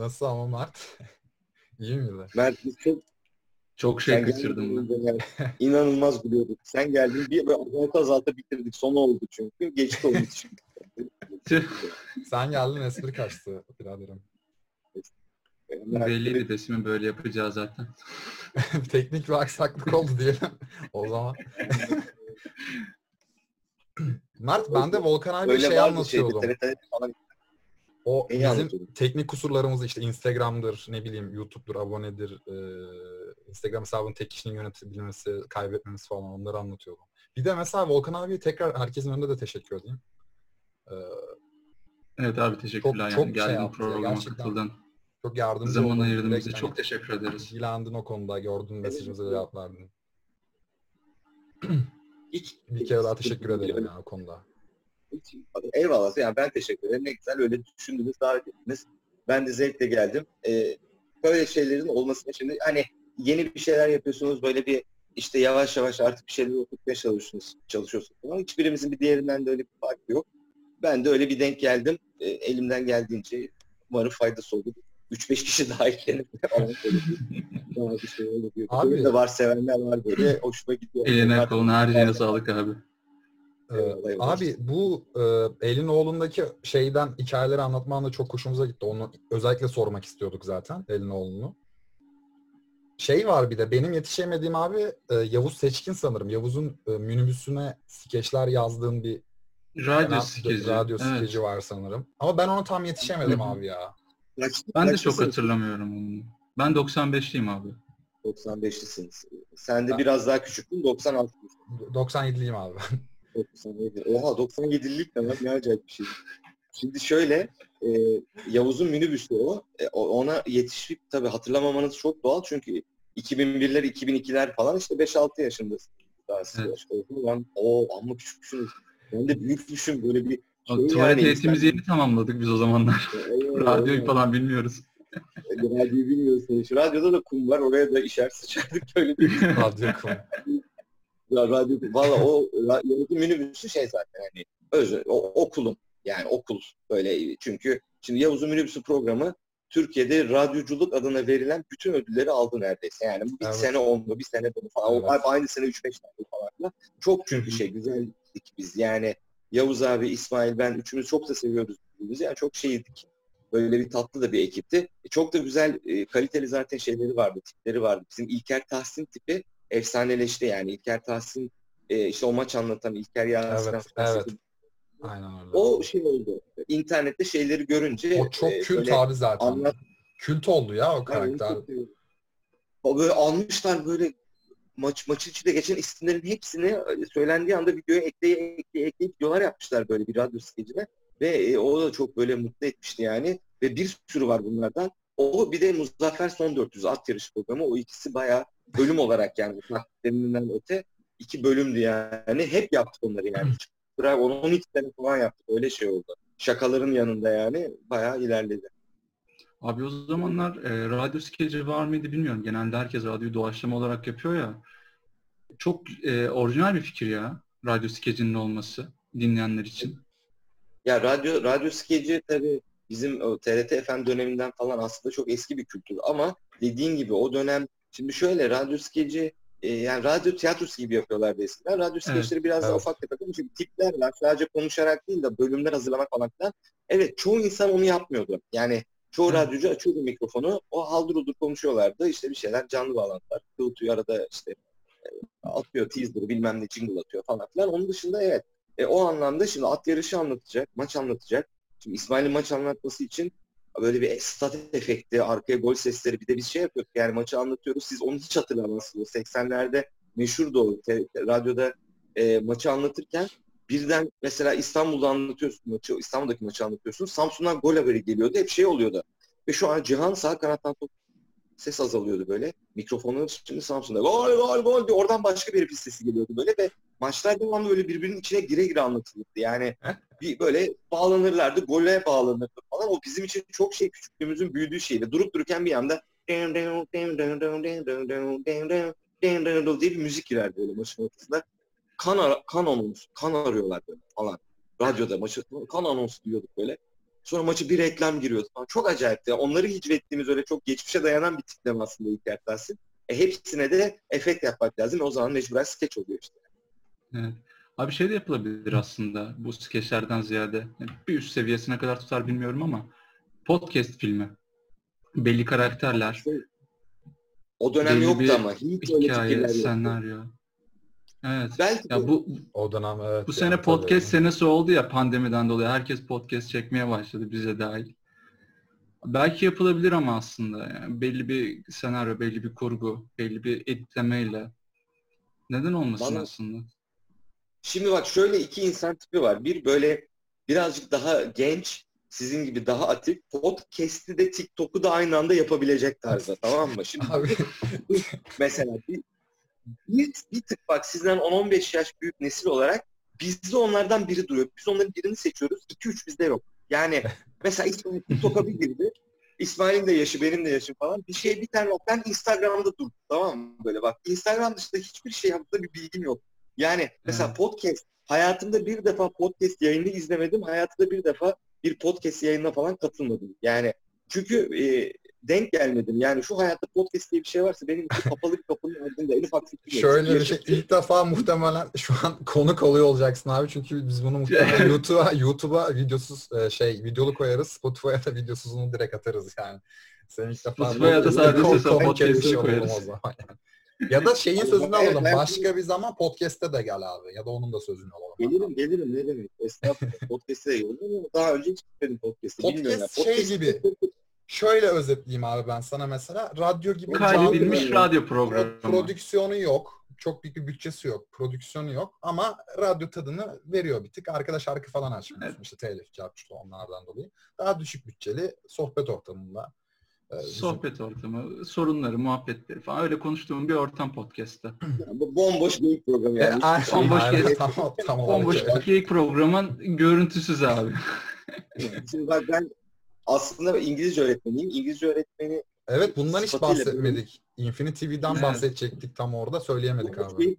Nasıl ama Mert? İyi miydi? Mert biz çok Çok şey kaçırdım inanılmaz gülüyorduk. Sen geldin bir böyle azalta azalta bitirdik. Sonu oldu çünkü. Geçti onun için. Sen geldin espri kaçtı biraderim. Belliydi besimi böyle yapacağı zaten. Teknik bir aksaklık oldu diyelim. o zaman. Mert ben de Volkan abi bir Böyle şey vardı şeyde, anlatıyordum. TRT falan. O Neyi bizim anlatıyordun? teknik kusurlarımızı işte Instagram'dır, ne bileyim YouTube'dur, abonedir, e, Instagram hesabını tek kişinin yönetebilmesi, kaybetmemiz falan onları anlatıyordum. Bir de mesela Volkan abiye tekrar herkesin önünde de teşekkür edeyim. E, Evet abi teşekkürler Çok- yani çok şey geldin yaptı ya, programa katıldın. çok yardımcı Zaman oldun. ayırdın bize. hani Çok teşekkür ederiz. ilgilendin o konuda, gördün mesajımıza cevap verdin. Hiç, Bir kere daha teşekkür ederim ya o konuda. Hiç- Eyvallah. Yani ben teşekkür ederim. Ne güzel öyle düşündünüz, davet ettiniz. Ben de zevkle geldim. Ee, böyle şeylerin olmasına şimdi hani yeni bir şeyler yapıyorsunuz böyle bir işte yavaş yavaş artık bir şeyler oturtmaya çalışıyorsunuz, çalışıyorsunuz. Ama hiçbirimizin bir diğerinden de öyle bir farkı yok. Ben de öyle bir denk geldim. Ee, elimden geldiğince umarım faydası olur. 3-5 kişi daha eklenir. Şey Abi- Böyle de var sevenler var böyle. Hoşuma gidiyor. Eline koluna her şeyine sağlık abi. Ee, abi bu e, elin oğlundaki şeyden hikayeleri anlatman da çok hoşumuza gitti. Onu özellikle sormak istiyorduk zaten elin oğlunu. Şey var bir de benim yetişemediğim abi e, Yavuz Seçkin sanırım. Yavuz'un e, minibüsüne skeçler yazdığım bir Radyo ra- skeci. radyo evet. skeci var sanırım. Ama ben onu tam yetişemedim abi ya. Ben de çok hatırlamıyorum onu. Ben 95'liyim abi. 95'lisiniz. Sen de Ben- biraz daha küçüktün. 96. 97'liyim abi. 97. Oha 97'lik de lan ne acayip bir şey. Şimdi şöyle e, Yavuz'un minibüsü o. E, ona yetişip tabii hatırlamamanız çok doğal çünkü 2001'ler 2002'ler falan işte 5-6 yaşındasınız. Daha siz Evet. zaman o amma küçüksünüz. Ben de büyükmüşüm böyle bir şey Tuvalet yani eğitimimizi yeni tamamladık biz o zamanlar. Eyvallah, Radyoyu falan bilmiyoruz. Radyoyu bilmiyorsun. Şu radyoda da kum var. Oraya da işer sıçardık böyle bir Radyo kum. Ya radyo, valla o yönetim minibüsü şey zaten hani özel, o, okulun yani okul böyle çünkü şimdi Yavuz'un minibüsü programı Türkiye'de radyoculuk adına verilen bütün ödülleri aldı neredeyse. Yani bir Evet. sene onlu, bir sene bunu falan. Evet. Aynı sene 3-5 tane falan. Çok çünkü şey güzeldik biz. Yani Yavuz abi, İsmail, ben üçümüz çok da seviyoruz birbirimizi. Yani çok şeydik. Böyle bir tatlı da bir ekipti. E, çok da güzel, e, kaliteli zaten şeyleri vardı, tipleri vardı. Bizim İlker Tahsin tipi efsaneleşti yani. İlker Tahsin e, işte o maç anlatan İlker Yasin. Evet, evet. Aynen öyle. O şey oldu. İnternette şeyleri görünce O çok e, kült abi zaten. anlat- Kült oldu ya o Yani karakter. O böyle almışlar böyle maç maçın içinde geçen isimlerin hepsini e, söylendiği anda videoya ekleye ekleye ekleyip videolar yapmışlar böyle bir radyo skecine ve e, o da çok böyle mutlu etmişti yani ve bir sürü var bunlardan. O bir de Muzaffer Son 400 at yarışı programı o ikisi bayağı bölüm olarak yani takditlerinden öte iki bölümdü yani hep yaptık onları yani. Bırak 10-12 sene falan yaptık öyle şey oldu. Şakaların yanında yani bayağı ilerledi. Abi o zamanlar e, radyo skeci var mıydı bilmiyorum. Genelde herkes radyoyu doğaçlama olarak yapıyor ya. Çok e, orijinal bir fikir ya. Radyo skecinin olması dinleyenler için. Ya radyo radyo skeci tabii bizim o TRT FM döneminden falan aslında çok eski bir kültür ama dediğin gibi o dönem şimdi şöyle radyo skeci e, yani radyo tiyatrosu gibi yapıyorlardı eskiden. Radyo skeçleri biraz daha evet. ufak tefek ama çünkü tipler var. Sadece konuşarak değil de bölümler hazırlamak falan filan. Evet çoğu insan onu yapmıyordu. Yani çoğu Hı. radyocu açıyordu mikrofonu. O haldır uldur konuşuyorlardı. İşte bir şeyler canlı bağlantılar. Kılıtıyor arada işte e, atıyor teaser'ı bilmem ne jingle atıyor falan filan. Onun dışında evet e, o anlamda şimdi at yarışı anlatacak, maç anlatacak. Şimdi İsmail'in maç anlatması için böyle bir stat efekti, arkaya gol sesleri bir de biz şey yapıyorduk yani maçı anlatıyoruz. Siz onu hiç hatırlamazsınız. 80'lerde meşhurdu o te- radyoda e, maçı anlatırken birden mesela İstanbul'da anlatıyorsun maçı, İstanbul'daki maçı anlatıyorsun. Samsun'dan gol haberi geliyordu. Hep şey oluyordu. Ve şu an Cihan sağ kanattan top ses azalıyordu böyle. Mikrofonu şimdi Samsun'da gol gol gol diye oradan başka bir herifin sesi geliyordu böyle ve maçlar devamlı böyle birbirinin içine gire gire anlatılırdı. Yani bir böyle bağlanırlardı, gole bağlanırdı falan. O bizim için çok şey küçüklüğümüzün büyüdüğü şeydi. Durup dururken bir anda diye bir müzik girerdi böyle maçın ortasında. Kan, ara- kan anonsu, kan arıyorlar böyle falan. Radyoda maçı, kan anonsu duyuyorduk böyle. Sonra maçı bir reklam giriyordu falan. Çok acayipti. Onları hicvettiğimiz öyle çok geçmişe dayanan bir tipleme aslında İlker Tahsin. E, hepsine de efekt yapmak lazım. O zaman mecburen skeç oluyor işte. Evet. Abi şey de yapılabilir aslında bu skeçlerden ziyade. Bir üst seviyesine kadar tutar bilmiyorum ama podcast filmi. Belli karakterler, O dönem Belli yoktu ama. Hiç öyle hikaye, yoktu. senaryo. Evet. Belki Ya bu O dönem evet. bu yani sene tabii. podcast senesi oldu ya pandemiden dolayı. Herkes podcast çekmeye başladı bize dahil. Belki yapılabilir ama aslında yani belli bir senaryo, belli bir kurgu, belli bir editlemeyle. Neden olmasın Bana- aslında? Şimdi bak şöyle iki insan tipi var. Bir böyle birazcık daha genç, sizin gibi daha atif. Podcast'i de TikTok'u da aynı anda yapabilecek tarzda tamam mı? Şimdi Abi mesela bir, bir, bir tık bak sizden 10-15 yaş büyük nesil olarak bizde onlardan biri duruyor. Biz onların birini seçiyoruz. 2-3 bizde yok. Yani mesela İsmail TikTok'a bir girdi. İsmail'in de yaşı, benim de yaşım falan. Bir şey bir tane yok. Ben Instagram'da durdum tamam mı? Böyle bak. Instagram dışında hiçbir şey hakkında bir bilgim yok. Yani mesela Evet. podcast. Hayatımda bir defa podcast yayını izlemedim. Hayatımda bir defa bir podcast yayınına falan katılmadım. Yani çünkü e, denk gelmedim. Yani şu hayatta podcast diye bir şey varsa benim için kapalı kapının ardında en ufak fikrim şöyle bir şey ilk defa muhtemelen şu an konuk oluyor olacaksın abi çünkü biz bunu muhtemelen YouTube'a YouTube'a videosuz e, şey videolu koyarız. Spotify'a da videosuzunu direkt atarız yani. Sen ilk defa Spotify'a da sadece olalım koyarız. o zaman yani. Ya da şeyin Evet, sözünü alalım. ben- Başka bir zaman podcast'te de gel abi. Ya da onun da sözünü alalım. Gelirim gelirim ne demek. Estağfurullah. Podcast'e de gelirim daha önce hiç gitmedim podcast'e. Podcast Bilmiyorum şey Podcast- gibi. Şöyle özetleyeyim abi ben sana mesela. Radyo gibi Kaydedilmiş radyo Pro- programı. prodüksiyonu yok. Çok büyük bir bütçesi yok. Prodüksiyonu yok. Ama radyo tadını veriyor bir tık. Arkada şarkı falan açmıyorsun. Evet. İşte telif, çarpışlı onlardan dolayı. Daha düşük bütçeli sohbet ortamında. E, bizim- Sohbet ortamı, sorunları, muhabbetleri falan öyle konuştuğum bir ortam podcast'ta. Bu bomboş geyik programı E, yani. aynen, Bomboş gez- Tamam, Bomboş geyik programın görüntüsüz abi. Şimdi bak ben aslında İngilizce öğretmeniyim. İngilizce öğretmeni Evet bundan hiç bahsetmedik. Infinity TV'den Evet. bahsedecektik tam orada söyleyemedik bomboş abi. geyik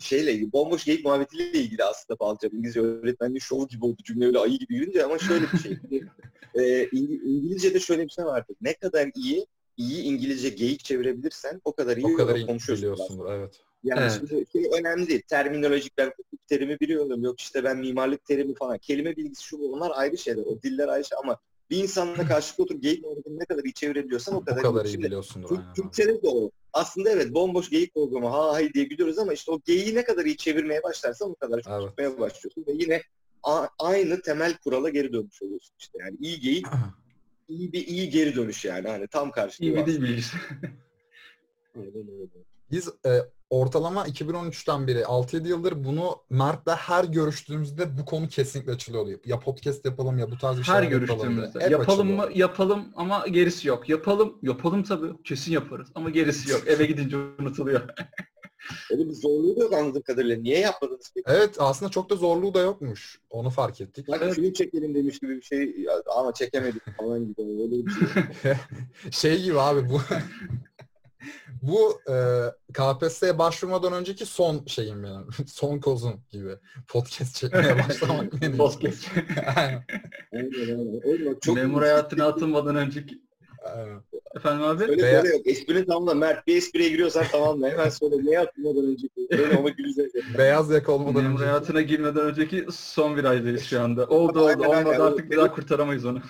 şeyle ilgili, bomboş geyik muhabbetiyle ilgili aslında bağlayacağım. İngilizce öğretmenliği şovu gibi oldu cümle öyle ayı gibi yürünce ama şöyle bir şey. e, İng- İngilizce'de şöyle bir şey vardır. Ne kadar iyi iyi İngilizce geyik çevirebilirsen o kadar iyi O kadar iyi konuşuyorsun. evet. Yani Evet. şimdi şey önemli değil. Terminolojik ben hukuk terimi biliyorum. Yok işte ben mimarlık terimi falan. Kelime bilgisi şu bu. Onlar ayrı şeyler. O diller ayrı şey ama bir insanla karşılıklı oturup geyik muhabbetini ne kadar iyi çevirebiliyorsan o O kadar, kadar iyi Şimdi biliyorsundur. Türk- aynen. Türkçe'de de o. Aslında evet bomboş geyik programı ha hay diye gülüyoruz ama işte o geyiği ne kadar iyi çevirmeye başlarsan o kadar çok Evet. tutmaya başlıyorsun ve yine a- aynı temel kurala geri dönmüş oluyorsun işte yani iyi geyik iyi bir iyi geri dönüş yani hani tam karşılığı İyi var. değil öyle. Biz e, ortalama 2013'ten beri 6-7 yıldır bunu Mert'le her görüştüğümüzde bu konu kesinlikle açılıyordu. Ya podcast yapalım ya bu tarz bir Her şeyler yapalım diye. görüştüğümüzde. Hep yapalım mı? açılıyordu. Yapalım ama gerisi yok. Yapalım. Yapalım tabii. Kesin yaparız. Ama gerisi yok. Eve gidince unutuluyor. Öyle bir zorluğu da yok anladığım kadarıyla. Niye yapmadınız peki? Evet aslında çok da zorluğu da yokmuş. Onu fark ettik. Bak Evet. film çekelim demiş gibi bir şey ama çekemedik falan gibi öyle bir şey. şey gibi abi bu bu e, KPSS'ye başvurmadan önceki son şeyim benim. son kozum gibi. Podcast çekmeye başlamak benim. Podcast. Aynen, Aynen aynen. Oğlum bak çok Memur hayatına atılmadan önceki. aynen. Efendim abi? Öyle Veya- yok. Esprini tamamla. Mert bir espriye giriyorsan tamamla. Hemen söyle. Ne yapmadan önceki? Öyle ama güleceğiz. Beyaz yaka olmadan Memur önce. hayatına girmeden önceki son virajdayız şu anda. Oldu oldu. Aynen, aynen. Olmadı artık bir daha kurtaramayız onu.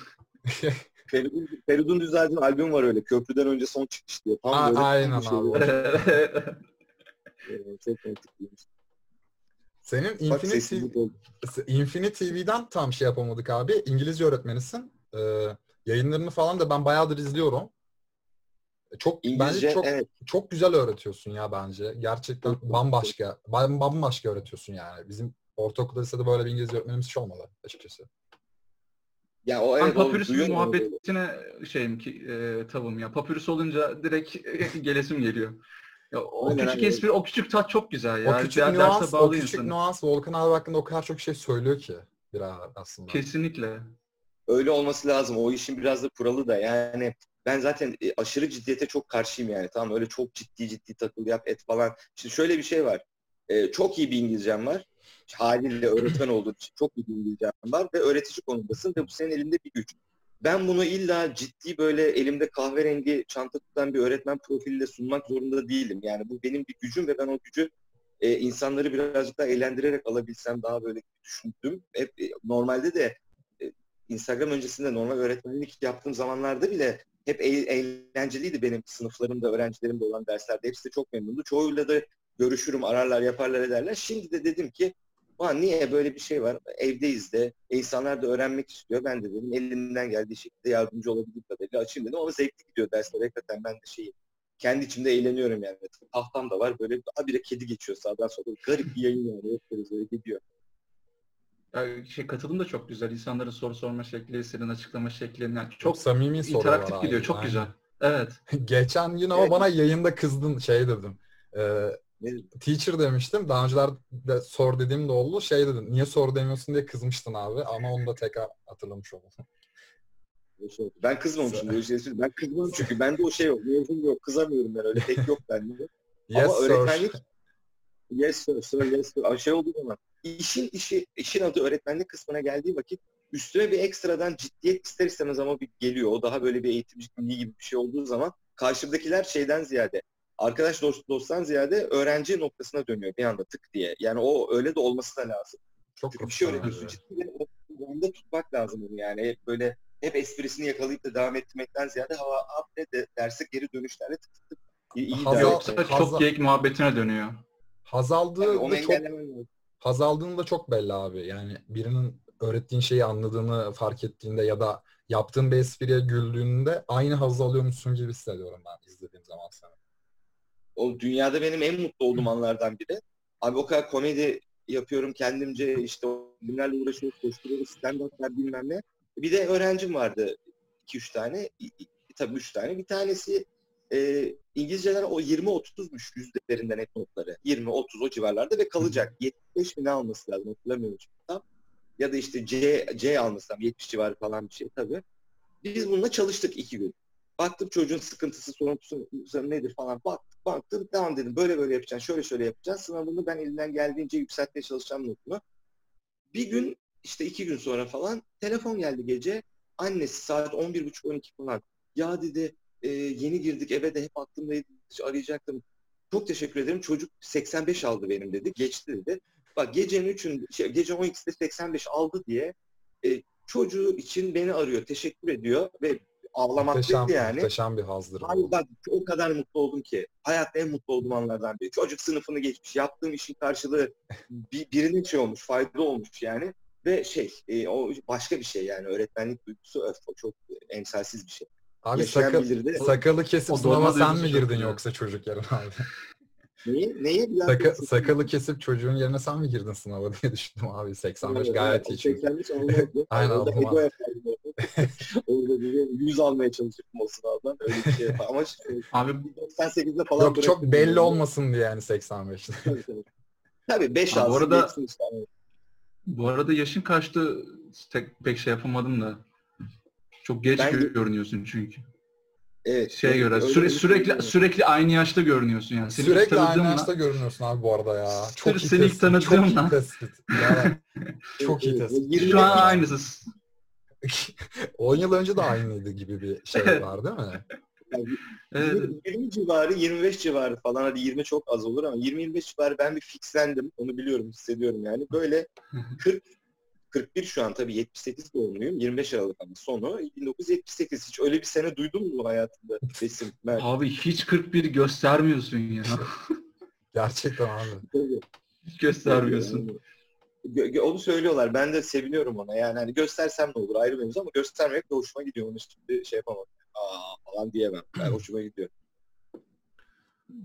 Feridun, Feridun Düzel'in albüm var öyle. Köprüden önce son çıkış diye. Tam A- böyle aynen şey abi. Ee, Çok mantıklıymış. Senin Bak Infinity. Infinity TV'den tam şey yapamadık abi. İngilizce öğretmenisin. Ee, yayınlarını falan da ben bayağıdır izliyorum. Çok İngilizce bence çok evet. çok güzel öğretiyorsun ya bence. Gerçekten Çok- bambaşka. bam- Bambaşka öğretiyorsun yani. Bizim ortaokulda lisede böyle bir İngilizce öğretmenimiz hiç olmadı açıkçası. Ya o Ben evet. böyle. muhabbetine şeyim ki e, tavım ya. Papyrus olunca direkt gelesim geliyor. Ya, o Aynen, küçük aynen. espri, o küçük tat çok güzel ya. o küçük Der- nüans, derse o bağlı küçük insanı. nüans Volkan abi hakkında o kadar çok şey söylüyor ki bir ara aslında. Kesinlikle. Öyle olması lazım. O işin biraz da kuralı da yani ben zaten e, aşırı ciddiyete çok karşıyım yani. Tamam öyle çok ciddi ciddi takıl yap et falan. Şimdi şöyle bir şey var. E, çok iyi bir İngilizcem var. Haliyle öğretmen olduğun için çok bir İngilizcen var ve öğretici konumdasın ve bu senin elinde bir güç. Ben bunu illa ciddi böyle elimde kahverengi çanta tutan bir öğretmen profiliyle sunmak zorunda değilim. Yani bu benim bir gücüm ve ben o gücü e, insanları birazcık daha eğlendirerek alabilsem daha böyle düşündüm. Hep e, normalde de e, Instagram öncesinde normal öğretmenlik yaptığım zamanlarda bile hep e- eğlenceliydi benim sınıflarımda, öğrencilerimde olan derslerde. Hepsi de çok memnundu. Çoğuyla da görüşürüm, ararlar, yaparlar, ederler. Şimdi de dedim ki Ulan niye böyle bir şey var? Evdeyiz de. E, insanlar da öğrenmek istiyor. Ben de dedim elimden geldiği şekilde yardımcı olabildiğim kadarıyla açayım dedim. Ama zevkli gidiyor dersler. Hakikaten ben de şeyim. Kendi içimde eğleniyorum yani. Tahtam da var. Böyle bir kedi geçiyor sağdan sola. Garip bir yayın yani. Hep böyle, gidiyor. Ya şey katılım da çok güzel. İnsanların soru sorma şekli, senin açıklama şeklin. Yani Çok çok samimi interaktif gidiyor. Çok Aynen. güzel. Evet. Geçen gün ama Evet. bana yayında kızdın şey dedim. Ee? Teacher demiştim. Daha önceler de sor dediğim de oldu. Şey dedim. Niye sor demiyorsun diye kızmıştın abi. Ama onu da tekrar hatırlamış oldum. Şey oldu. Ben kızmamışım böyle şey. Ben kızmam çünkü bende o şey yok. Mevzum yok. Kızamıyorum ben öyle. Tek yok bende. Yes Ama sir. öğretmenlik yes sir, sir, yes sir. Ama Şey olduğu zaman işin işi işin adı öğretmenlik kısmına geldiği vakit üstüne bir ekstradan ciddiyet ister istemez ama bir geliyor. O daha böyle bir eğitimci gibi bir şey olduğu zaman karşımdakiler şeyden ziyade arkadaş dost, dosttan ziyade öğrenci noktasına dönüyor bir anda tık diye. Yani o öyle de olması da lazım. Çok Çünkü bir şey abi. Ciddi bir oranda tutmak lazım onu yani. Hep böyle hep esprisini yakalayıp da devam etmekten ziyade hava abi de derse geri dönüşlerle tık tık tık iyi, iyi Hazal- Yoksa Hazal- çok geyik muhabbetine dönüyor. Haz aldığı Yani onu da çok engellemen lazım. haz aldığını da çok belli abi. Yani birinin öğrettiğin şeyi anladığını fark ettiğinde ya da yaptığın bir espriye güldüğünde aynı haz alıyormuşsun gibi hissediyorum ben izlediğim zaman seni. O dünyada benim en mutlu olduğum anlardan biri. Abi o kadar komedi yapıyorum kendimce işte o günlerle uğraşıyoruz, koşturuyoruz, stand-up'lar bilmem ne. Bir de öğrencim vardı 2-3 tane, tabii 3 tane. Bir tanesi e, İngilizceler o 20-30'muş yüzlerinden net notları. 20-30 o civarlarda ve kalacak. 75 mi ne alması lazım hatırlamıyorum şimdi tam. Ya da işte C, C alması lazım 70 civarı falan bir şey tabii. Biz bununla çalıştık iki gün. Baktım çocuğun sıkıntısı, soruntusu nedir falan. Baktık, baktım. Tamam dedim. Böyle böyle yapacaksın. Şöyle şöyle yapacaksın. Sınavını ben elinden geldiğince yükseltmeye çalışacağım notunu. Bir gün işte iki gün sonra falan telefon geldi gece. Annesi saat 11.30-12 falan. Ya dedi e, yeni girdik eve de hep aklımdaydı. Arayacaktım. Çok teşekkür ederim. Çocuk 85 aldı benim dedi. Geçti dedi. Bak gecenin üçün, şey, gece 12'de 85 aldı diye e, çocuğu için beni arıyor. Teşekkür ediyor ve ağlamaktaydı Muhteşem, yani. muhteşem bir hazdır. Abi bak o kadar mutlu oldum ki. Hayatta en mutlu olduğum anlardan biri. Çocuk sınıfını geçmiş. Yaptığım işin karşılığı bir, birinin şey olmuş. Faydalı olmuş yani. Ve şey e, o başka bir şey yani. Öğretmenlik duygusu öf, o çok emsalsiz bir şey. Abi sakal, sakalı kesip sınava sen mi girdin yoksa çocuk yerine abi? Neyi? Neyi? Bir daha Saka, sakalı kesip çocuğun yerine sen mi girdin sınava diye düşündüm abi. 85 Evet, gayet evet, iyi çünkü. 85 olmazdı. Aynen, Orada olmaz. ego. Orada bir 100 almaya çalışırdım o sınavdan. Öyle bir şey yapar. Ama şey, Abi 98'de falan Yok çok belli yani. olmasın diye yani 85. Tabii, tabii. Tabii 5 Abi alsın işte. Evet. bu arada yaşın kaçtı tek, pek şey yapamadım da. Çok geç Ben- görünüyorsun çünkü. Evet. Şeye göre Öyle süre, bir sürekli şey yok. sürekli aynı yaşta görünüyorsun yani. Seni Sürekli aynı tanıdığımla- yaşta görünüyorsun abi bu arada ya. Çok iyi Seni ilk tespit. Çok iyi tanıdığımla- tespit. Ya, çok iyi Evet, tespit. Şu an aynısı. 10 yıl önce de aynıydı gibi bir şey var değil mi? Evet. 20, 20 civarı, 25 civarı falan hadi 20 çok az olur ama 20-25 civarı ben bir fixlendim. Onu biliyorum, hissediyorum yani. Böyle 40 41 şu an tabii 78 doğumluyum. 25 Aralık ama sonu 1978. Hiç öyle bir sene duydun mu hayatında resim? Mert? Abi hiç 41 göstermiyorsun ya. Gerçekten abi. Tabii. Hiç göstermiyorsun. Yani, onu söylüyorlar. Ben de seviniyorum ona. Yani hani göstersem ne olur ayrı mevzu ama göstermek de hoşuma gidiyor. Onu şimdi şey yapamam. Aa falan diyemem. Ben hoşuma gidiyor.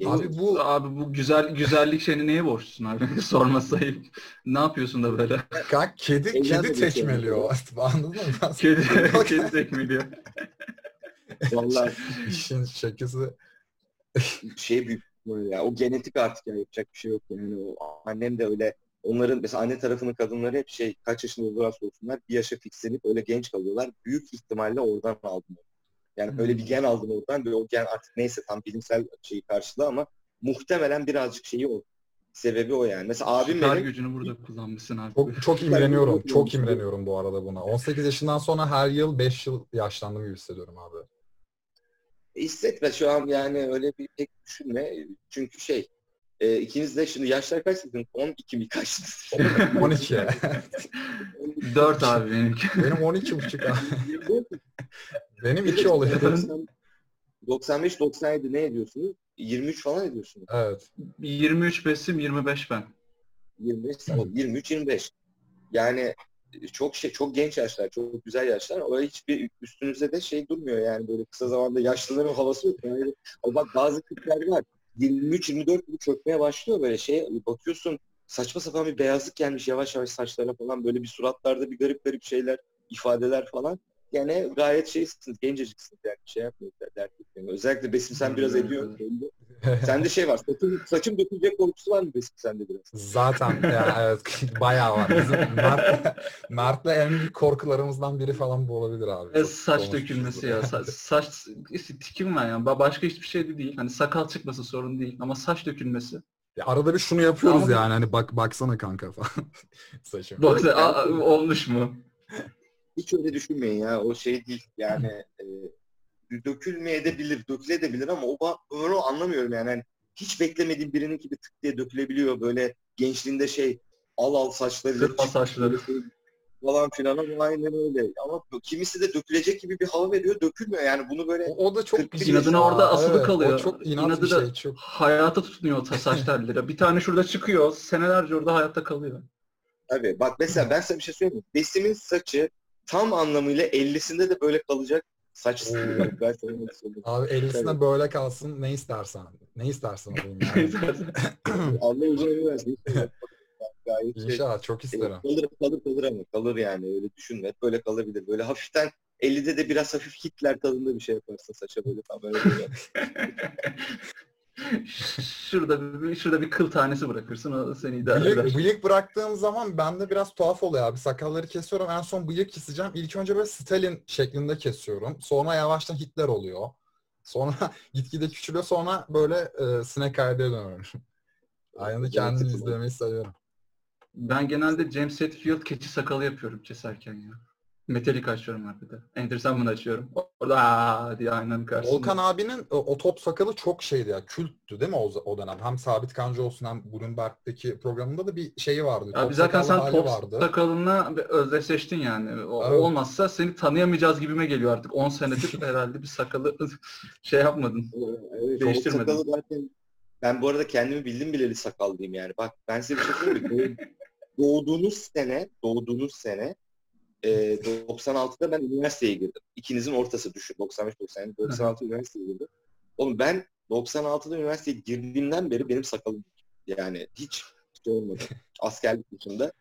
Abi bu Abi bu güzel güzellik şeyini neye borçlusun abi? Sorma sayıp. Ne yapıyorsun da böyle? kanka kedi kedi geçiyor. tekmeliyor. Anladın mı? Kedi, kedi tekmeliyor. Vallahi İşin şakası. şey büyük ya. O genetik artık ya yapacak bir şey yok yani. O, annem de öyle onların mesela anne tarafının kadınları hep şey kaç yaşında olursa olsunlar bir yaşa fixlenip öyle genç kalıyorlar. Büyük ihtimalle oradan aldım. Yani Hmm. öyle bir gen aldım oradan ve o gen artık neyse tam bilimsel şeyi karşılığı ama muhtemelen birazcık şeyi o. sebebi o yani. Mesela abim Süper benim gücünü burada kullanmışsın abi. Çok, çok imreniyorum. Çok imreniyorum bu arada buna. 18 yaşından sonra her yıl 5 yıl yaşlandım gibi hissediyorum abi. hissetme şu an yani öyle bir pek düşünme. Çünkü şey e, ikiniz de şimdi yaşlar kaç sizin? 12 mi kaçtınız? 12. 4 abi benimki. Benim 12 buçuk abi. Benim 2 oluyor. 95-97 ne ediyorsunuz? 23 falan ediyorsunuz. Evet. 23 besim 25 ben. 25, 23-25. Yani çok şey çok genç yaşlar, çok güzel yaşlar. O hiçbir üstünüzde de şey durmuyor yani böyle kısa zamanda yaşlıların havası yok. Yani, ama bak bazı tipler var. 23-24 gibi çökmeye başlıyor böyle şey. Bakıyorsun saçma sapan bir beyazlık gelmiş yavaş yavaş saçlarına falan böyle bir suratlarda bir garip garip şeyler, ifadeler falan. Yani gayet şeysiniz, genceciksiniz yani şey yapmıyoruz dert etmeyin. Özellikle Besim sen biraz ediyorsun. Sende şey var, saçım, saçım dökülecek korkusu var mı Besim sende biraz? Zaten ya evet bayağı var. Bizim Mert, Mert'le en büyük korkularımızdan biri falan bu olabilir abi. E, Çok saç dökülmesi ya. Sa- saç işte tikim var yani. Ba- Başka hiçbir şey de değil. Hani sakal çıkması sorun değil ama saç dökülmesi. Ya arada bir şunu yapıyoruz Ama- yani hani bak baksana kanka falan. Saçım. Bak olmuş mu? Hiç öyle düşünmeyin ya. O şey değil. Yani e, dökülmeyebilir, dökülebilir ama o onu anlamıyorum yani. Hani hiç beklemediğim birinin gibi tık diye dökülebiliyor. Böyle gençliğinde şey al al saçlarıyla Sırma saçları. falan filan ama aynen öyle. Ama kimisi de dökülecek gibi bir hava veriyor. Dökülmüyor yani. Bunu böyle O, o da çok bir İnadına ya. orada asılı Evet, kalıyor. O çok inat İnadı bir da- şey. Çok... Hayata tutunuyor o ta- saç telleri. Bir tane şurada çıkıyor. Senelerce orada hayatta kalıyor. Tabii bak mesela ben sana bir şey söyleyeyim mi? Besim'in saçı tam anlamıyla 50'sinde de böyle kalacak saç stili. Bak ben. Abi 50'sine Tabii. böyle kalsın ne istersen. Ne istersen olayım yani. Allah uzun ömür versin. Gayet şey. İnşallah çok isterim. Kalır kalır kalır ama kalır yani öyle düşünme. Hep böyle kalabilir. Böyle hafiften 50'de de biraz hafif Hitler tadında bir şey yaparsın saça böyle tam böyle. şurada bir, şurada bir kıl tanesi bırakırsın o seni idare eder. Bıyık, bıyık bıraktığım zaman bende biraz tuhaf oluyor abi. Sakalları kesiyorum. En son bıyık keseceğim. İlk önce böyle Stalin şeklinde kesiyorum. Sonra yavaştan Hitler oluyor. Sonra gitgide küçülüyor. Sonra böyle e, sinek aileye dönüyorum. Aynada Mantıklı. izlemeyi seviyorum. Ben genelde James Hetfield keçi sakalı yapıyorum keserken ya. Metalik açıyorum arkada. Enteresan bunu açıyorum. Orada aa diye aynanın karşısında. Volkan abinin o, o top sakalı çok şeydi ya. Külttü değil mi o, o dönem? Hem Sabit Kancı olsun hem Bloomberg'deki programında da bir şeyi vardı. Abi top zaten sen top vardı. sakalınla bir özdeşleştin yani. O, Evet. Olmazsa seni tanıyamayacağız gibime geliyor artık. 10 senedir herhalde bir sakalı şey yapmadın. Evet, o Değiştirmedim. sakalı zaten ben bu arada kendimi bildim bileli sakallıyım yani. Bak ben size bir şey söyleyeyim Doğduğunuz sene, doğduğunuz sene e, 96'da ben üniversiteye girdim. İkinizin ortası düşün. 95-90 96 üniversiteye girdim. Oğlum ben 96'da üniversiteye girdiğimden beri benim sakalım yani hiç şey olmadı. Askerlik dışında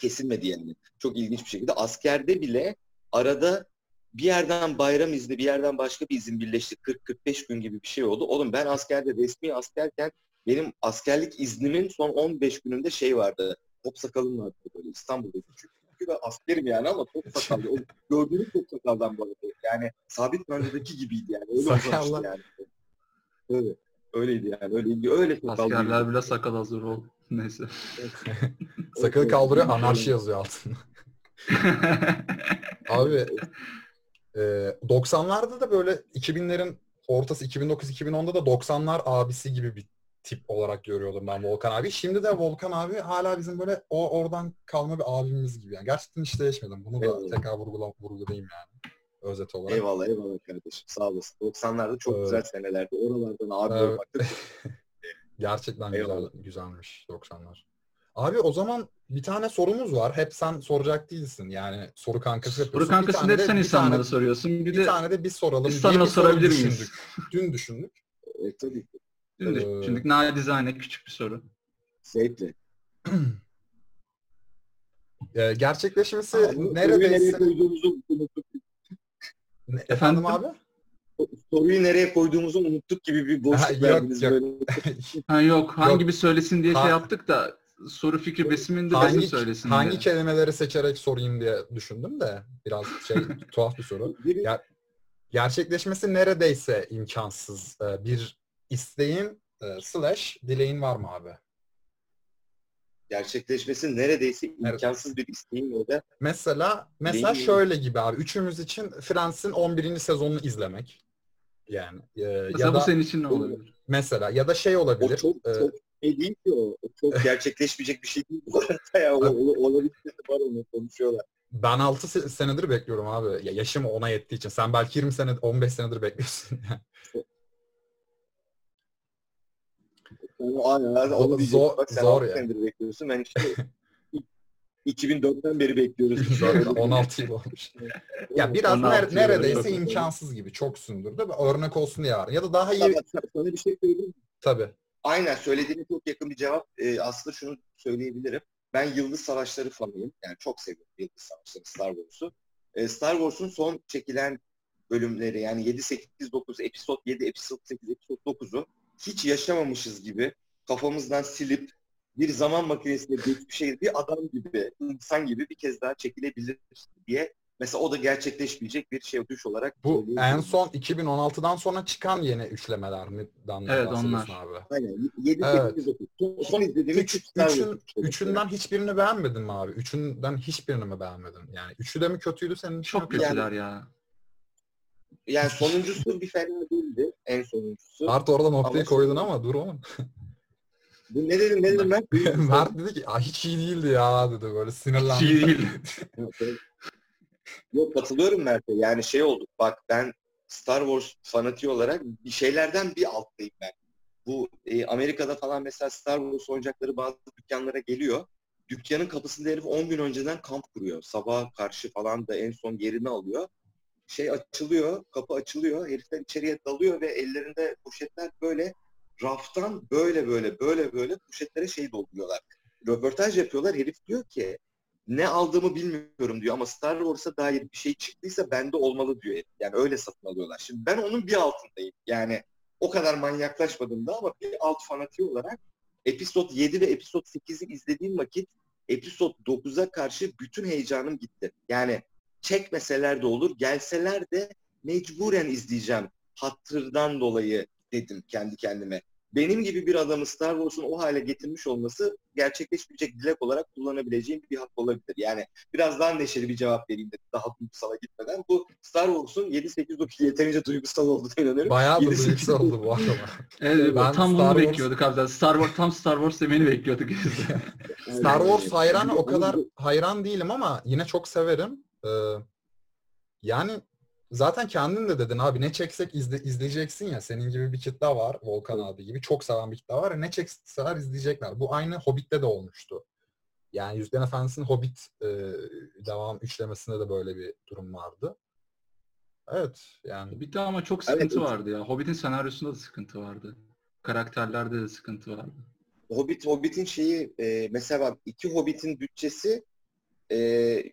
kesilmedi yani. Çok ilginç bir şekilde. Askerde bile arada bir yerden bayram izni, bir yerden başka bir izin birleşti. 40-45 gün gibi bir şey oldu. Oğlum ben askerde resmi askerken benim askerlik iznimin son 15 gününde şey vardı. Top sakalım vardı böyle İstanbul'da küçük. Çünkü ben askerim yani ama top sakallı. O gördüğünüz top sakaldan bu arada. Yani sabit bölgedeki gibiydi yani. Öyle Sakallı. uzamıştı yani. Öyle. Öyleydi yani. Öyleydi. Öyle sakallıydı. Askerler bile sakal hazır ol. Neyse. Sakalı kaldırıyor anarşi yazıyor altında. Abi e, 90'larda da böyle 2000'lerin ortası 2009-2010'da da 90'lar abisi gibi bir tip olarak görüyordum ben Volkan abi. Şimdi de Volkan abi hala bizim böyle o oradan kalma bir abimiz gibi. Yani gerçekten hiç değişmedim. Bunu da Eyvallah. tekrar vurgula, vurgulayayım yani. Özet olarak. Eyvallah eyvallah kardeşim. Sağ olasın. 90'larda çok Evet. güzel senelerdi. Oralardan abi Evet. olmak da Gerçekten güzel, güzelmiş 90'lar. Abi o zaman bir tane sorumuz var. Hep sen soracak değilsin. Yani soru kankası Soru yapıyorsun. kankası bir tane hep sen insanlara soruyorsun. Bir bir de tane de biz soralım. biz sana soru sorabilir miyiz? düşündük. Dün düşündük. e, tabii ki. Dün Ee, düşündük. Nacizane küçük bir soru. Zevkle. Ee, gerçekleşmesi nereye neredeyse... koyduğumuzu unuttuk. Efendim abi? Soruyu nereye koyduğumuzu unuttuk gibi bir Ha, boşluk yok, verdiniz yok. böyle. Ha yok hangi Yok. bir söylesin diye Ha- şey yaptık da soru fikri besiminde besim hangi, söylesin hangi diye. kelimeleri seçerek sorayım diye düşündüm de biraz şey tuhaf bir soru. Ya- Gerçekleşmesi neredeyse imkansız. Ee, bir isteğin e, slash dileğin var mı abi? gerçekleşmesi neredeyse Evet. imkansız bir isteğim ya da Mesela mesela Değil. şöyle gibi abi. Üçümüz için Friends'in 11. sezonunu izlemek. Yani e, Mesela ya bu da senin için ne olabilir? mesela ya da şey o olabilir. çok e, çok şey değil ki o. O çok gerçekleşmeyecek bir şey değil bu arada ya. O, o, olabilir var onu konuşuyorlar. ben 6 senedir bekliyorum abi. Ya yaşım ona yettiği için. Sen belki 20 sene 15 senedir bekliyorsun. Onu, aynen, Zor- onu zor- Bak sen zor ya. senedir bekliyorsun. Ben işte 2004'ten beri bekliyoruz. Zaten 16 yıl olmuş. Ya biraz 16 ner- yıl neredeyse oldu. imkansız gibi. Çok sündürdü. Örnek olsun var. Ya da daha iyi Sana, sana bir şey söyleyeyim mi? tabii. Aynen söylediğine çok yakın bir cevap. Ee, aslında şunu söyleyebilirim. Ben Yıldız Savaşları fanıyım. Yani çok seviyorum Yıldız Savaşları, Star Wars'u. Ee, Star Wars'un son çekilen bölümleri yani 7, 8, 9, episod 7, episod 8, episod 9'u hiç yaşamamışız gibi kafamızdan silip bir zaman makinesine geçmişe bir adam gibi, insan gibi bir kez daha çekilebilir diye mesela o da gerçekleşmeyecek bir şey düş olarak Bu en son 2016'dan sonra çıkan yeni üçlemeler mi? Dan Evet, onlar. abi. Aynen. 7, Evet. 8, 9. Son, izlediğimiz Üç, üçün, üçünden hiçbirini beğenmedin mi abi? Üçünden hiçbirini mi beğenmedin? Yani üçü de mi kötüydü senin için? Çok kötüler ya. Yani sonuncusu bir fena değildi. En sonuncusu. Mert orada noktayı Ama- koydun ama dur oğlum. Bu ne dedim ne dedim ben? Mert dedi ki "Aa, hiç iyi değildi ya dedi böyle sinirlendi. Hiç iyi değil. Yok katılıyorum Mert'e. Yani şey oldu. Bak ben Star Wars fanatiği olarak bir şeylerden bir alttayım ben. Bu e, Amerika'da falan mesela Star Wars oyuncakları bazı dükkanlara geliyor. Dükkanın kapısında herif 10 gün önceden kamp kuruyor. Sabah karşı falan da en son yerini alıyor. Şey açılıyor, kapı açılıyor. Herifler içeriye dalıyor ve ellerinde poşetler böyle raftan böyle böyle böyle böyle poşetlere şey dolduruyorlar. Röportaj yapıyorlar. Herif diyor ki ne aldığımı bilmiyorum diyor ama Star Wars'a dair bir şey çıktıysa bende olmalı diyor. herif. Yani öyle satın alıyorlar. Şimdi ben onun bir altındayım. Yani o kadar manyaklaşmadım da ama bir alt fanatiği olarak Episod 7 ve Episod 8'i izlediğim vakit Episod 9'a karşı bütün heyecanım gitti. Yani çekmeseler de olur, gelseler de mecburen izleyeceğim. Hatırdan dolayı dedim kendi kendime. Benim gibi bir adamı Star Wars'un o hale getirmiş olması gerçekleşmeyecek dilek olarak kullanabileceğim bir hak olabilir. Yani biraz daha neşeli bir cevap vereyim dedim daha duygusala gitmeden. Bu Star Wars'un 7-8-9 yeterince duygusal olduğuna inanıyorum. Bayağı da duygusal oldu bu arada. Evet, Ben tam Star bunu Wars- bekliyorduk abi. Star Wars, tam Star Wars demeni bekliyorduk. Star Wars hayranı o kadar hayran değilim ama yine çok severim. Ee, yani zaten kendin de dedin abi ne çeksek izle, izleyeceksin ya. Senin gibi bir kitle var. Volkan abi gibi. Çok seven bir kitle var. ya, Ne çekseler izleyecekler. Bu aynı Hobbit'te de olmuştu. Yani Yüzden Efendisi'nin Hobbit e, devam üçlemesinde de böyle bir durum vardı. Evet yani Hobbit'te ama çok sıkıntı Evet. vardı ya. Hobbit'in senaryosunda da sıkıntı vardı. Karakterlerde de sıkıntı vardı. Hobbit Hobbit'in şeyi e, mesela bak iki Hobbit'in bütçesi e,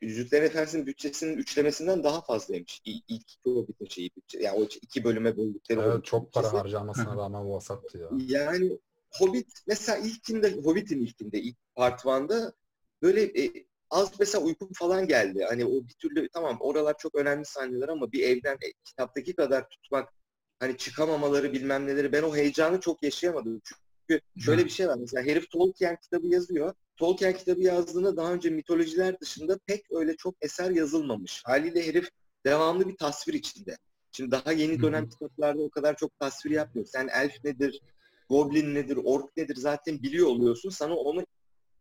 Yüzüklerin Efendisi'nin bütçesinin üçlemesinden daha fazlaymış. İ, ilk iki Hobbit'in şeyi bütçe. Yani o iki bölüme böldükleri evet, çok para bütçesi. harcamasına rağmen vasattı ya. Yani Hobbit mesela ilkinde Hobbit'in ilkinde ilk part 1'da böyle e, az mesela uykum falan geldi. Hani o bir türlü tamam oralar çok önemli sahneler ama bir evden e, kitaptaki kadar tutmak hani çıkamamaları bilmem neleri ben o heyecanı çok yaşayamadım. Çünkü şöyle bir şey var mesela herif Tolkien kitabı yazıyor. Tolkien kitabı yazdığında daha önce mitolojiler dışında pek öyle çok eser yazılmamış. Haliyle herif devamlı bir tasvir içinde. Şimdi daha yeni dönem Hı hı. kitaplarda o kadar çok tasvir yapmıyor. Sen elf nedir, goblin nedir, ork nedir zaten biliyor oluyorsun. Sana onu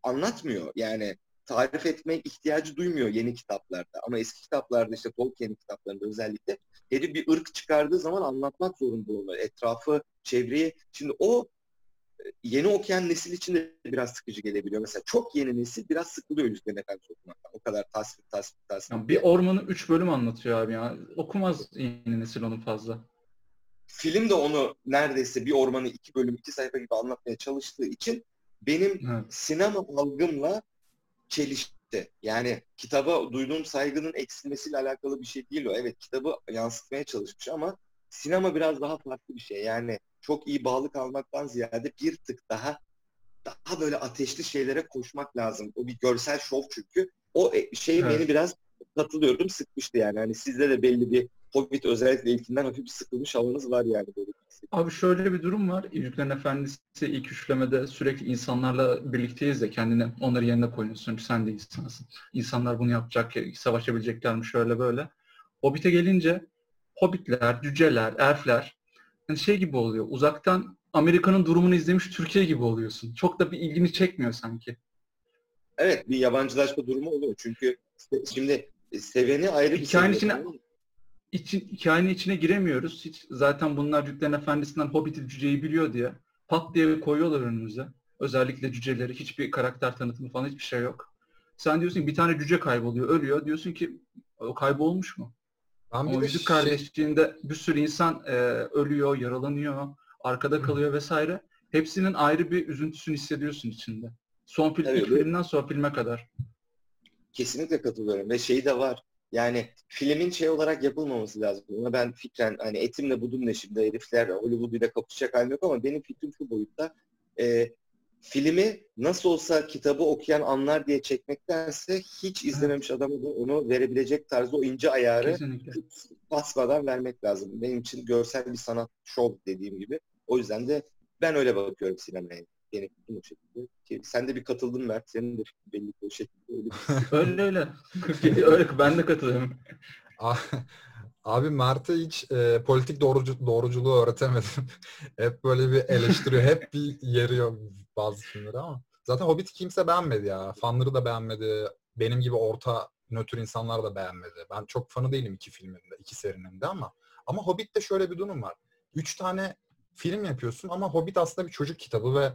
anlatmıyor. Yani tarif etme ihtiyacı duymuyor yeni kitaplarda. Ama eski kitaplarda işte Tolkien'in kitaplarında özellikle herif bir ırk çıkardığı zaman anlatmak zorunda oluyor. Etrafı, çevreyi. Şimdi o yeni okuyan nesil için de biraz sıkıcı gelebiliyor. Mesela çok yeni nesil biraz sıkılıyor Yüzüklerin Efendisi okumaktan. O kadar tasvir, tasvir, tasvir. Yani bir ormanı 3 bölüm anlatıyor abi ya. Okumaz yeni nesil onu fazla. Film de onu neredeyse bir ormanı iki bölüm, iki sayfa gibi anlatmaya çalıştığı için benim Evet. sinema algımla çelişti. Yani kitaba duyduğum saygının eksilmesiyle alakalı bir şey değil o. Evet kitabı yansıtmaya çalışmış ama sinema biraz daha farklı bir şey. Yani çok iyi bağlı kalmaktan ziyade bir tık daha daha böyle ateşli şeylere koşmak lazım. O bir görsel şov çünkü. O e, şey Evet. beni biraz katılıyorum sıkmıştı yani. Hani sizde de belli bir Hobbit özellikle ilkinden hafif bir sıkılmış havanız var yani böyle. Abi şöyle bir durum var. Yüzüklerin Efendisi ilk üçlemede sürekli insanlarla birlikteyiz de kendini onları yerine koyuyorsun. Sen de insansın. İnsanlar bunu yapacak, savaşabilecekler mi şöyle böyle. Hobbit'e gelince Hobbitler, cüceler, elfler yani şey gibi oluyor. Uzaktan Amerika'nın durumunu izlemiş Türkiye gibi oluyorsun. Çok da bir ilgini çekmiyor sanki. Evet bir yabancılaşma durumu oluyor. Çünkü şimdi seveni ayrı bir Hikayenin içine için, hikayenin içine giremiyoruz. Hiç zaten bunlar Yüzüklerin Efendisi'nden Hobbit'i cüceyi biliyor diye pat diye koyuyorlar önümüze. Özellikle cüceleri hiçbir karakter tanıtımı falan hiçbir şey yok. Sen diyorsun ki bir tane cüce kayboluyor, ölüyor. Diyorsun ki o kaybolmuş mu? Ben bir Yüzük şey- Kardeşliği'nde bir sürü insan e, ölüyor, yaralanıyor, arkada kalıyor vesaire. Hepsinin ayrı bir üzüntüsünü hissediyorsun içinde. Son film, Tabii, ilk filmden sonra filme kadar. Kesinlikle katılıyorum ve şey de var. Yani filmin şey olarak yapılmaması lazım. Buna ben fikren hani etimle budumla şimdi herifler Hollywood ile kapışacak halim yok ama benim fikrim şu boyutta. Ee, filmi nasıl olsa kitabı okuyan anlar diye çekmektense hiç izlememiş adama da onu verebilecek tarzda o ince ayarı Kesinlikle. basmadan vermek lazım. Benim için görsel bir sanat şov dediğim gibi. O yüzden de ben öyle bakıyorum sinemaya. Benim fikrim o şekilde. Ki sen de bir katıldın Mert. Senin de belli ki o şekilde. Öyle bir Öyle öyle. öyle ben de katılıyorum. Abi Mert'e hiç e, politik doğrucu, doğruculuğu öğretemedim. hep böyle bir eleştiriyor. hep bir yeriyor bazı filmleri ama. Zaten Hobbit'i kimse beğenmedi ya. Fanları da beğenmedi. Benim gibi orta nötr insanlar da beğenmedi. Ben çok fanı değilim iki filmin de, iki serinin de ama. Ama Hobbit'te şöyle bir durum var. Üç tane film yapıyorsun ama Hobbit aslında bir çocuk kitabı ve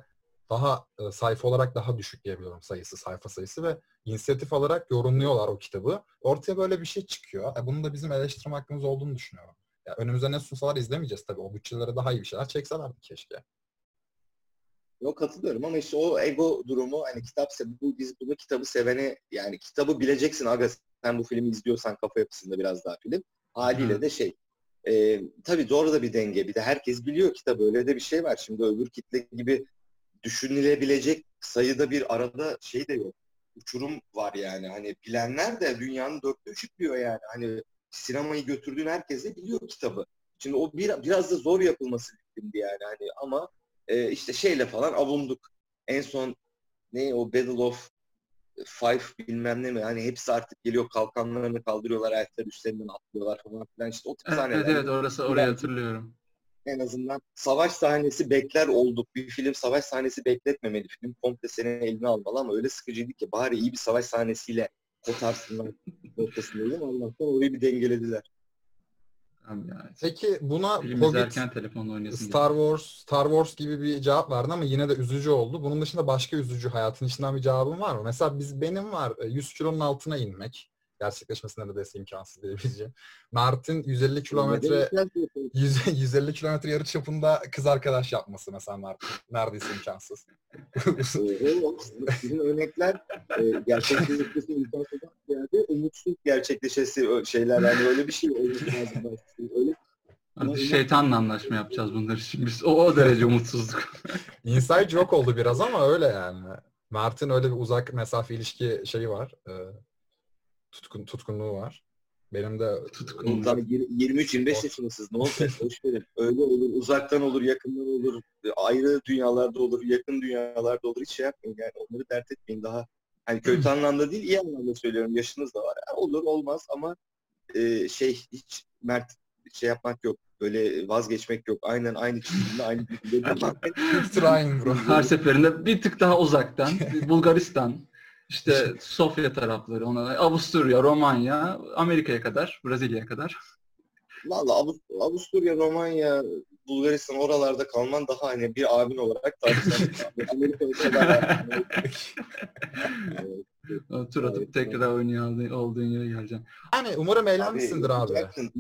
daha e, sayfa olarak daha düşük diyebiliyorum sayısı, sayfa sayısı ve inisiyatif alarak yorumluyorlar o kitabı. Ortaya böyle bir şey çıkıyor. E, bunun da bizim eleştirme hakkımız olduğunu düşünüyorum. Ya önümüze ne sunsalar izlemeyeceğiz tabii. O bütçelere daha iyi bir şeyler çekselerdi keşke. Yok katılıyorum ama işte o ego durumu hani kitap bu biz bunu kitabı sevene yani kitabı bileceksin aga sen bu filmi izliyorsan kafa yapısında biraz daha film. Haliyle de şey e, tabii doğru da bir denge. Bir de herkes biliyor kitabı öyle de bir şey var. Şimdi öbür kitle gibi düşünülebilecek sayıda bir arada şey de yok. Uçurum var yani. Hani bilenler de dünyanın dörtte üçü biliyor yani. Hani sinemayı götürdüğün herkes de biliyor kitabı. Şimdi o bir, biraz da zor yapılması filmdi yani. Hani ama e, işte şeyle falan avunduk. En son ne o Battle of Five bilmem ne mi? Hani hepsi artık geliyor kalkanlarını kaldırıyorlar ayakları üstlerinden atlıyorlar falan filan. İşte o tip Evet sahneler. evet, evet orası orayı hatırlıyorum. En azından savaş sahnesi bekler olduk. Bir film savaş sahnesi bekletmemeli. Film komple senin eline almalı ama öyle sıkıcıydı ki bari iyi bir savaş sahnesiyle kotarsınlar noktasındaydım. Allah'tan orayı bir dengelediler. Ya. Peki buna Film Hobbit, telefonla oynasın. Star Wars, Star Wars gibi bir cevap verdin ama yine de üzücü oldu. Bunun dışında başka üzücü hayatın içinden bir cevabın var mı? Mesela biz benim var e, 100 kilonun altına inmek. Gerçekleşmesi neredeyse imkansız diyebileceğim. Mert'in 150 kilometre 100, 150 kilometre yarı çapında kız arkadaş yapması mesela Mert'in. Neredeyse imkansız. Sizin örnekler e, gerçekleşmesi imkansızdan ziyade umutsuz gerçekleşesi şeyler yani öyle bir şey olması lazım. Öyle Hadi şeytanla anlaşma yapacağız bunlar için biz. O, o derece umutsuzluk. Inside joke oldu biraz ama öyle yani. Mert'in öyle bir uzak mesafe ilişki şeyi var. E, tutkun, tutkunluğu var. Benim de Tutkunluk. Tabii yir- 23-25 yaşındasınız. Ne olacak? Boş verin. Öyle olur. Uzaktan olur, yakından olur. Ayrı dünyalarda olur, yakın dünyalarda olur. Hiç şey yapmayın yani. Onları dert etmeyin. Daha hani kötü anlamda değil, iyi anlamda söylüyorum. Yaşınız da var. Ha, olur, olmaz ama e, şey hiç Mert şey yapmak yok. Böyle vazgeçmek yok. Aynen aynı çizgide, aynı keep trying bro. Her seferinde bir tık daha uzaktan. Bulgaristan, işte Sofya tarafları, ona Avusturya, Romanya, Amerika'ya kadar, Brezilya'ya kadar. Valla Avust- Avusturya, Romanya, Bulgaristan oralarda kalman daha hani bir abin olarak tartışan. Amerika'ya kadar. Tur atıp Evet, tekrar oynuyor olduğun- yere geleceksin. Yani umarım eğlenmişsindir abi. Jackson,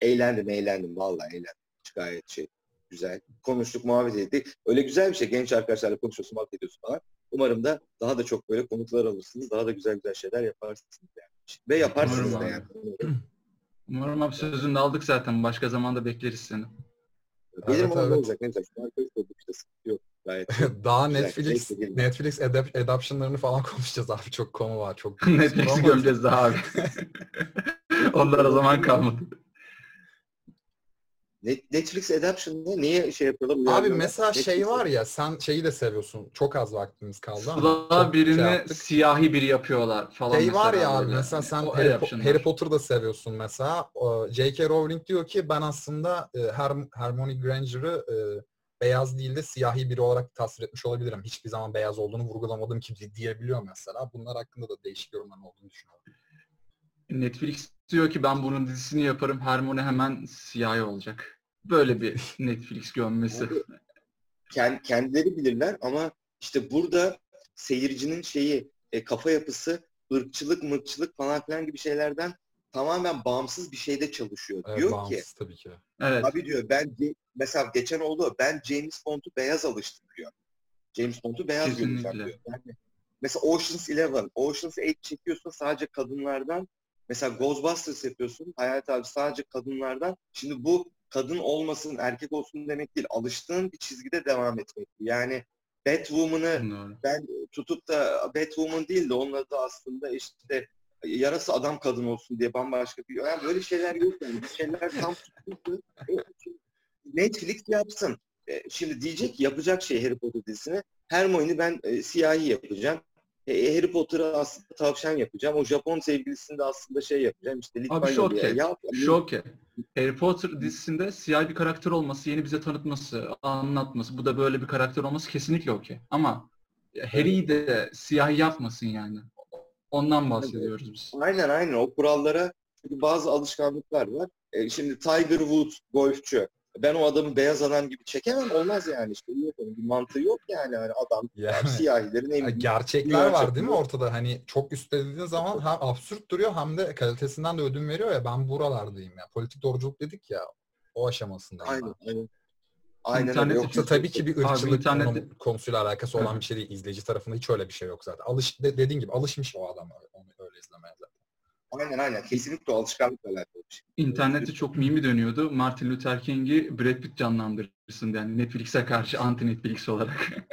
Eğlendim, eğlendim. Vallahi eğlendim. Gayet şey güzel. Konuştuk, muhabbet ettik. Öyle güzel bir şey. Genç arkadaşlarla konuşuyorsun, muhabbet ediyorsun falan. Umarım da daha da çok böyle konuklar alırsınız. Daha da güzel güzel şeyler yaparsınız. Yani. Ve yaparsınız Umarım da abi. yani. Umarım abi sözünü de aldık zaten. Başka zamanda bekleriz seni. Benim Evet, ama evet. olacak? Ne olacak? Şu olduk işte. sıkıntı Yok. Gayet. Daha Netflix? Netflix adap adaptionlarını falan konuşacağız abi. Çok konu var. Çok Netflix'i Ama- gömeceğiz daha abi. Onlar o zaman kalmadı. Net- Netflix Adaption'da niye şey yapıyorlar? Abi mesela şey Netflix- var ya sen şeyi de seviyorsun. Çok az vaktimiz kaldı ama. Sıla çok birini şey siyahi biri yapıyorlar falan Şey var ya abi mesela sen O Harry, Po-. Harry Potter'da seviyorsun mesela. J.K. Rowling diyor ki ben aslında e, Herm- Hermione Granger'ı e, beyaz değil de siyahi biri olarak tasvir etmiş olabilirim. Hiçbir zaman beyaz olduğunu vurgulamadım ki di- diyebiliyor mesela. Bunlar hakkında da değişik yorumların olduğunu düşünüyorum. Netflix diyor ki ben bunun dizisini yaparım. Hermione hemen siyahi olacak. Böyle bir Netflix gömmesi. Kend- kendileri bilirler ama işte burada seyircinin şeyi e, kafa yapısı ırkçılık mırkçılık falan filan gibi şeylerden tamamen bağımsız bir şeyde çalışıyor. Evet, diyor ki bağımsız tabii ki. Evet. abi diyor ben mesela geçen oldu ben James Bond'u beyaz alıştırıyor. James Bond'u beyaz Kesinlikle. göreceğim diyor. Yani mesela Ocean's Eleven, Ocean's Eight çekiyorsun sadece kadınlardan. Mesela Ghostbusters yapıyorsun. Hayat abi sadece kadınlardan. Şimdi bu kadın olmasın, erkek olsun demek değil. Alıştığın bir çizgide devam etmek. Yani Batwoman'ı ben tutup da Batwoman değil de onun adı aslında işte yarası adam kadın olsun diye bambaşka bir yani böyle şeyler yok yani. Bir şeyler tam tutuldu. Netflix yapsın. E, Şimdi diyecek ki yapacak şey Harry Potter dizisine Hermione'i ben e, siyahi yapacağım. E, Harry Potter'ı aslında tavşan yapacağım. O Japon sevgilisini de aslında şey yapacağım. İşte Abi okey. yap. Şu okey. Harry Potter dizisinde siyah bir karakter olması, yeni bize tanıtması, anlatması, bu da böyle bir karakter olması kesinlikle okey. Ama Harry'i de siyah yapmasın yani. Ondan bahsediyoruz biz. Aynen aynen o kurallara çünkü bazı alışkanlıklar var. E, şimdi Tiger Woods golfçü. Ben o adamı beyaz adam gibi çekemem olmaz yani işte yok onun bir mantığı yok yani hani adam Yani, siyahilerin en gerçekler var değil mi ortada? Hani çok üstlediğin zaman hem absürt duruyor hem de kalitesinden de ödün veriyor ya ben buralardayım ya. Politik doğruculuk dedik ya o aşamasındayım aynen ben. aynen. Aynen öyle. İnternet Yoksa Yoksa tabii ki bir ırkçılık konu- konusuyla alakası olan bir şey değil. İzleyici tarafında hiç öyle bir şey yok zaten. Alış de- dediğin gibi alışmış o adam öyle- onu öyle izlemeye zaten. Aynen aynen. Kesinlikle alışkanlıkla alakalı bir şey. İnternette çok mimi dönüyordu. Martin Luther King'i Brad Pitt canlandırırsın yani Netflix'e karşı anti Netflix olarak.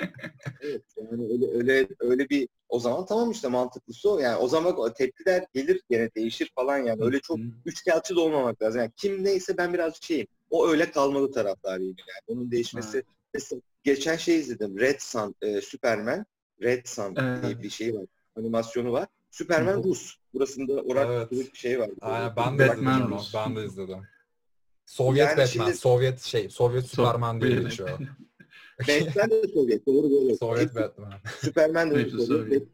Evet yani öyle öyle öyle bir o zaman tamam işte mantıklısı o. Yani o zaman tepkiler gelir gene değişir falan yani. Öyle çok üçkağıtçı da olmamak lazım. Yani kim neyse ben birazcık şeyim. O öyle kalmalı taraftarıyım yani. Onun değişmesi. Mesela geçen şey izledim. Red Sun, e, Superman. Red Sun Evet. diye bir şey var. Animasyonu var. Superman. Rus. Burasında orak Evet. bir şey var. Aynen ben de Batman izledim. Rus. Ben de izledim. Sovyet Yani Batman, şimdi- Sovyet şey, Sovyet Superman diye geçiyor. Batman de Sovyet. Doğru doğru. Sovyet Batman. Superman de Sovyet.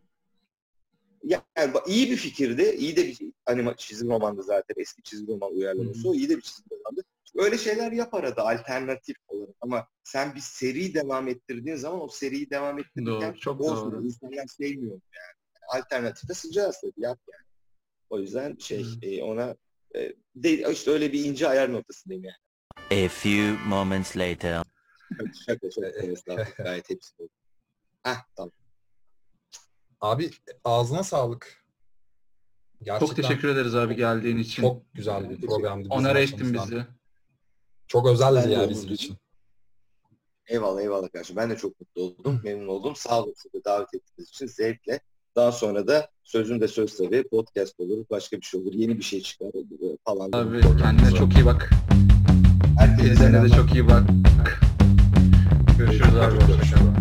Yani iyi bir fikirdi. iyi de bir anima çizgi romandı zaten. Eski çizgi roman uyarlaması. O iyi de bir çizgi romandı. Öyle şeyler yap arada alternatif olarak. Ama sen bir seri devam ettirdiğin zaman o seriyi devam ettirirken Doğru, çok olsun. doğru. İnsanlar sevmiyor yani. Alternatife sıcağız tabii yap yani. O yüzden şey Hı. e, ona e, de, işte öyle bir ince ayar noktasındayım yani. A few moments later. Şaka şaka. estağfurullah. Gayet hepsi doğru. Hah tamam. Abi ağzına sağlık. Gerçekten Çok teşekkür ederiz abi geldiğin için. Çok güzel bir programdı. bizim Onar ettin bizi. Çok özel Ben bir de yer onu bizim için. Eyvallah eyvallah kardeşim. Ben de çok mutlu oldum. Memnun oldum. Sağ olun size davet ettiğiniz için zevkle. Daha sonra da sözün de söz tabii podcast olur, başka bir şey olur, yeni bir şey çıkar falan. Abi kendine çok iyi bak. Herkese de çok iyi bak. Görüşürüz abi. Görüşürüz.